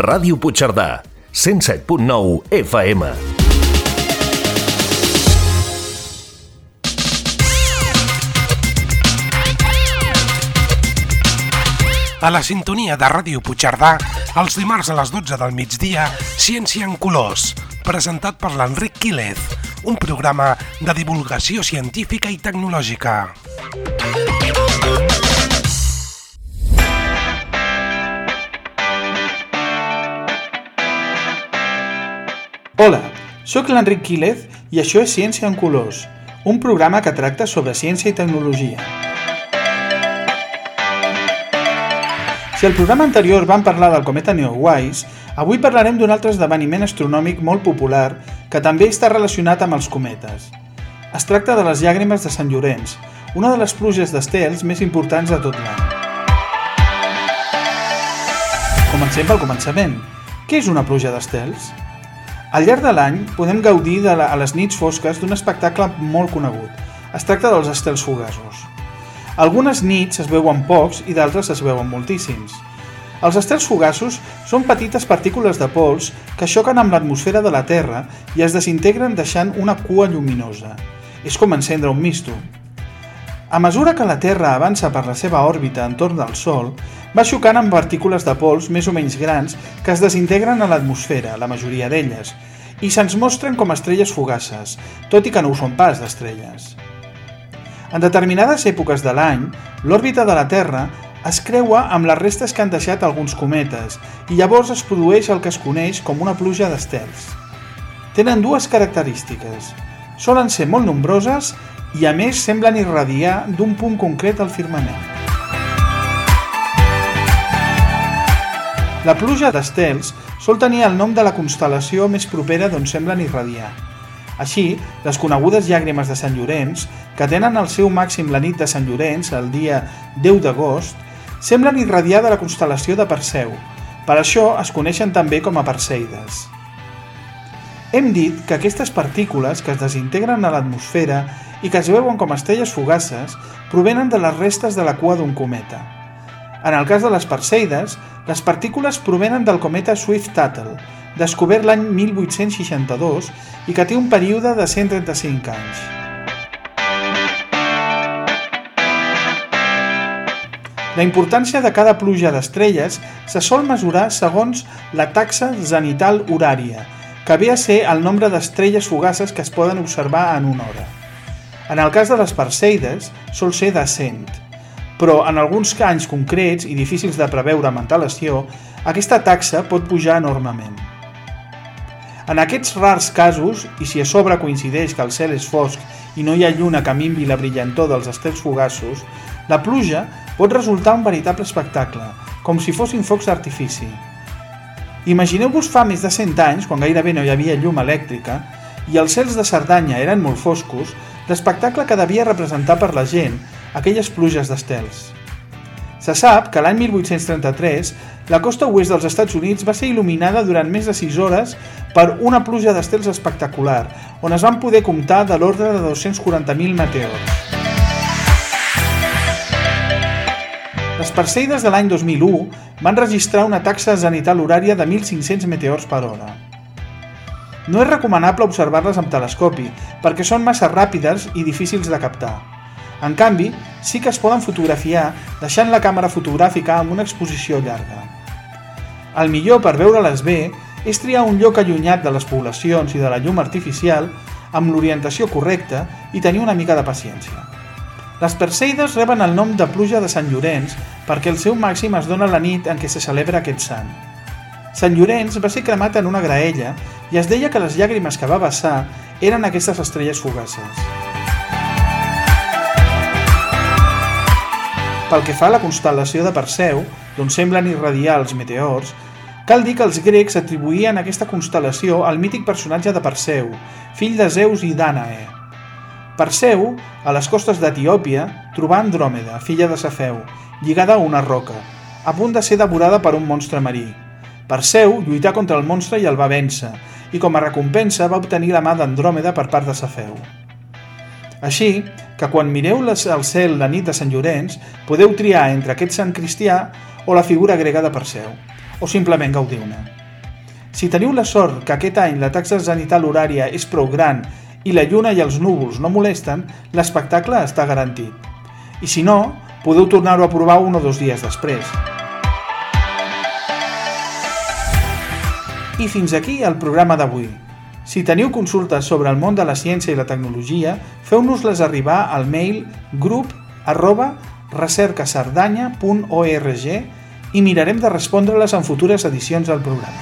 Ràdio Puigcerdà, 107.9 FM. A la sintonia de Ràdio Puigcerdà, els dimarts a les 12 del migdia, Ciència en Colors, presentat per l'Enric Quílez, un programa de divulgació científica i tecnològica. Hola, sóc l'Enric Quílez i això és Ciència en Colors, un programa que tracta sobre ciència i tecnologia. Si al programa anterior vam parlar del cometa Neowise, avui parlarem d'un altre esdeveniment astronòmic molt popular que també està relacionat amb els cometes. Es tracta de les llàgrimes de Sant Llorenç, una de les pluges d'estels més importants de tot l'any. Comencem pel començament. Què és una pluja d'estels? Al llarg de l'any podem gaudir de la, a les nits fosques d'un espectacle molt conegut. Es tracta dels estels fugaços. Algunes nits es veuen pocs i d'altres es veuen moltíssims. Els estels fugaços són petites partícules de pols que xoquen amb l'atmosfera de la Terra i es desintegren deixant una cua lluminosa. És com encendre un misto. A mesura que la Terra avança per la seva òrbita entorn del Sol, va xocant amb partícules de pols més o menys grans que es desintegren a l'atmosfera, la majoria d'elles, i se'ns mostren com estrelles fugaces, tot i que no ho són pas d'estrelles. En determinades èpoques de l'any, l'òrbita de la Terra es creua amb les restes que han deixat alguns cometes i llavors es produeix el que es coneix com una pluja d'estels. Tenen dues característiques. Solen ser molt nombroses i a més semblen irradiar d'un punt concret al firmament. La pluja d'estels sol tenir el nom de la constel·lació més propera d'on semblen irradiar. Així, les conegudes llàgrimes de Sant Llorenç, que tenen el seu màxim la nit de Sant Llorenç, el dia 10 d'agost, semblen irradiar de la constel·lació de Perseu. Per això es coneixen també com a Perseides. Hem dit que aquestes partícules que es desintegren a l'atmosfera i que es veuen com estrelles fugaces provenen de les restes de la cua d'un cometa. En el cas de les Perseides, les partícules provenen del cometa Swift-Tuttle, descobert l'any 1862 i que té un període de 135 anys. La importància de cada pluja d'estrelles se sol mesurar segons la taxa zenital horària, que ve a ser el nombre d'estrelles fugaces que es poden observar en una hora. En el cas de les Perseides, sol ser de 100, però en alguns anys concrets i difícils de preveure amb antelació, aquesta taxa pot pujar enormement. En aquests rars casos, i si a sobre coincideix que el cel és fosc i no hi ha lluna que minvi la brillantor dels estels fugaços, la pluja pot resultar un veritable espectacle, com si fossin focs d'artifici. Imagineu-vos fa més de 100 anys, quan gairebé no hi havia llum elèctrica, i els cels de Cerdanya eren molt foscos, l'espectacle que devia representar per la gent aquelles pluges d'estels. Se sap que l'any 1833 la costa oest dels Estats Units va ser il·luminada durant més de 6 hores per una pluja d'estels espectacular, on es van poder comptar de l'ordre de 240.000 meteors. Les Perseides de l'any 2001 van registrar una taxa zenital horària de 1.500 meteors per hora. No és recomanable observar-les amb telescopi, perquè són massa ràpides i difícils de captar. En canvi, sí que es poden fotografiar deixant la càmera fotogràfica amb una exposició llarga. El millor per veure-les bé és triar un lloc allunyat de les poblacions i de la llum artificial amb l'orientació correcta i tenir una mica de paciència. Les Perseides reben el nom de pluja de Sant Llorenç perquè el seu màxim es dona la nit en què se celebra aquest sant. Sant Llorenç va ser cremat en una graella i es deia que les llàgrimes que va vessar eren aquestes estrelles fugaces. Pel que fa a la constel·lació de Perseu, d'on semblen irradiar els meteors, cal dir que els grecs atribuïen aquesta constel·lació al mític personatge de Perseu, fill de Zeus i Dànae. Perseu, a les costes d'Etiòpia, trobà Andròmeda, filla de Safeu, lligada a una roca, a punt de ser devorada per un monstre marí. Perseu lluità contra el monstre i el va vèncer, i com a recompensa va obtenir la mà d'Andròmeda per part de Safeu. Així que quan mireu al cel la nit de Sant Llorenç podeu triar entre aquest sant cristià o la figura grega de Perseu. o simplement gaudiu-ne. Si teniu la sort que aquest any la taxa zenital horària és prou gran i la lluna i els núvols no molesten, l'espectacle està garantit. I si no, podeu tornar-ho a provar un o dos dies després. I fins aquí el programa d'avui. Si teniu consultes sobre el món de la ciència i la tecnologia, feu-nos-les arribar al mail grup arroba recercasardanya.org i mirarem de respondre-les en futures edicions del programa.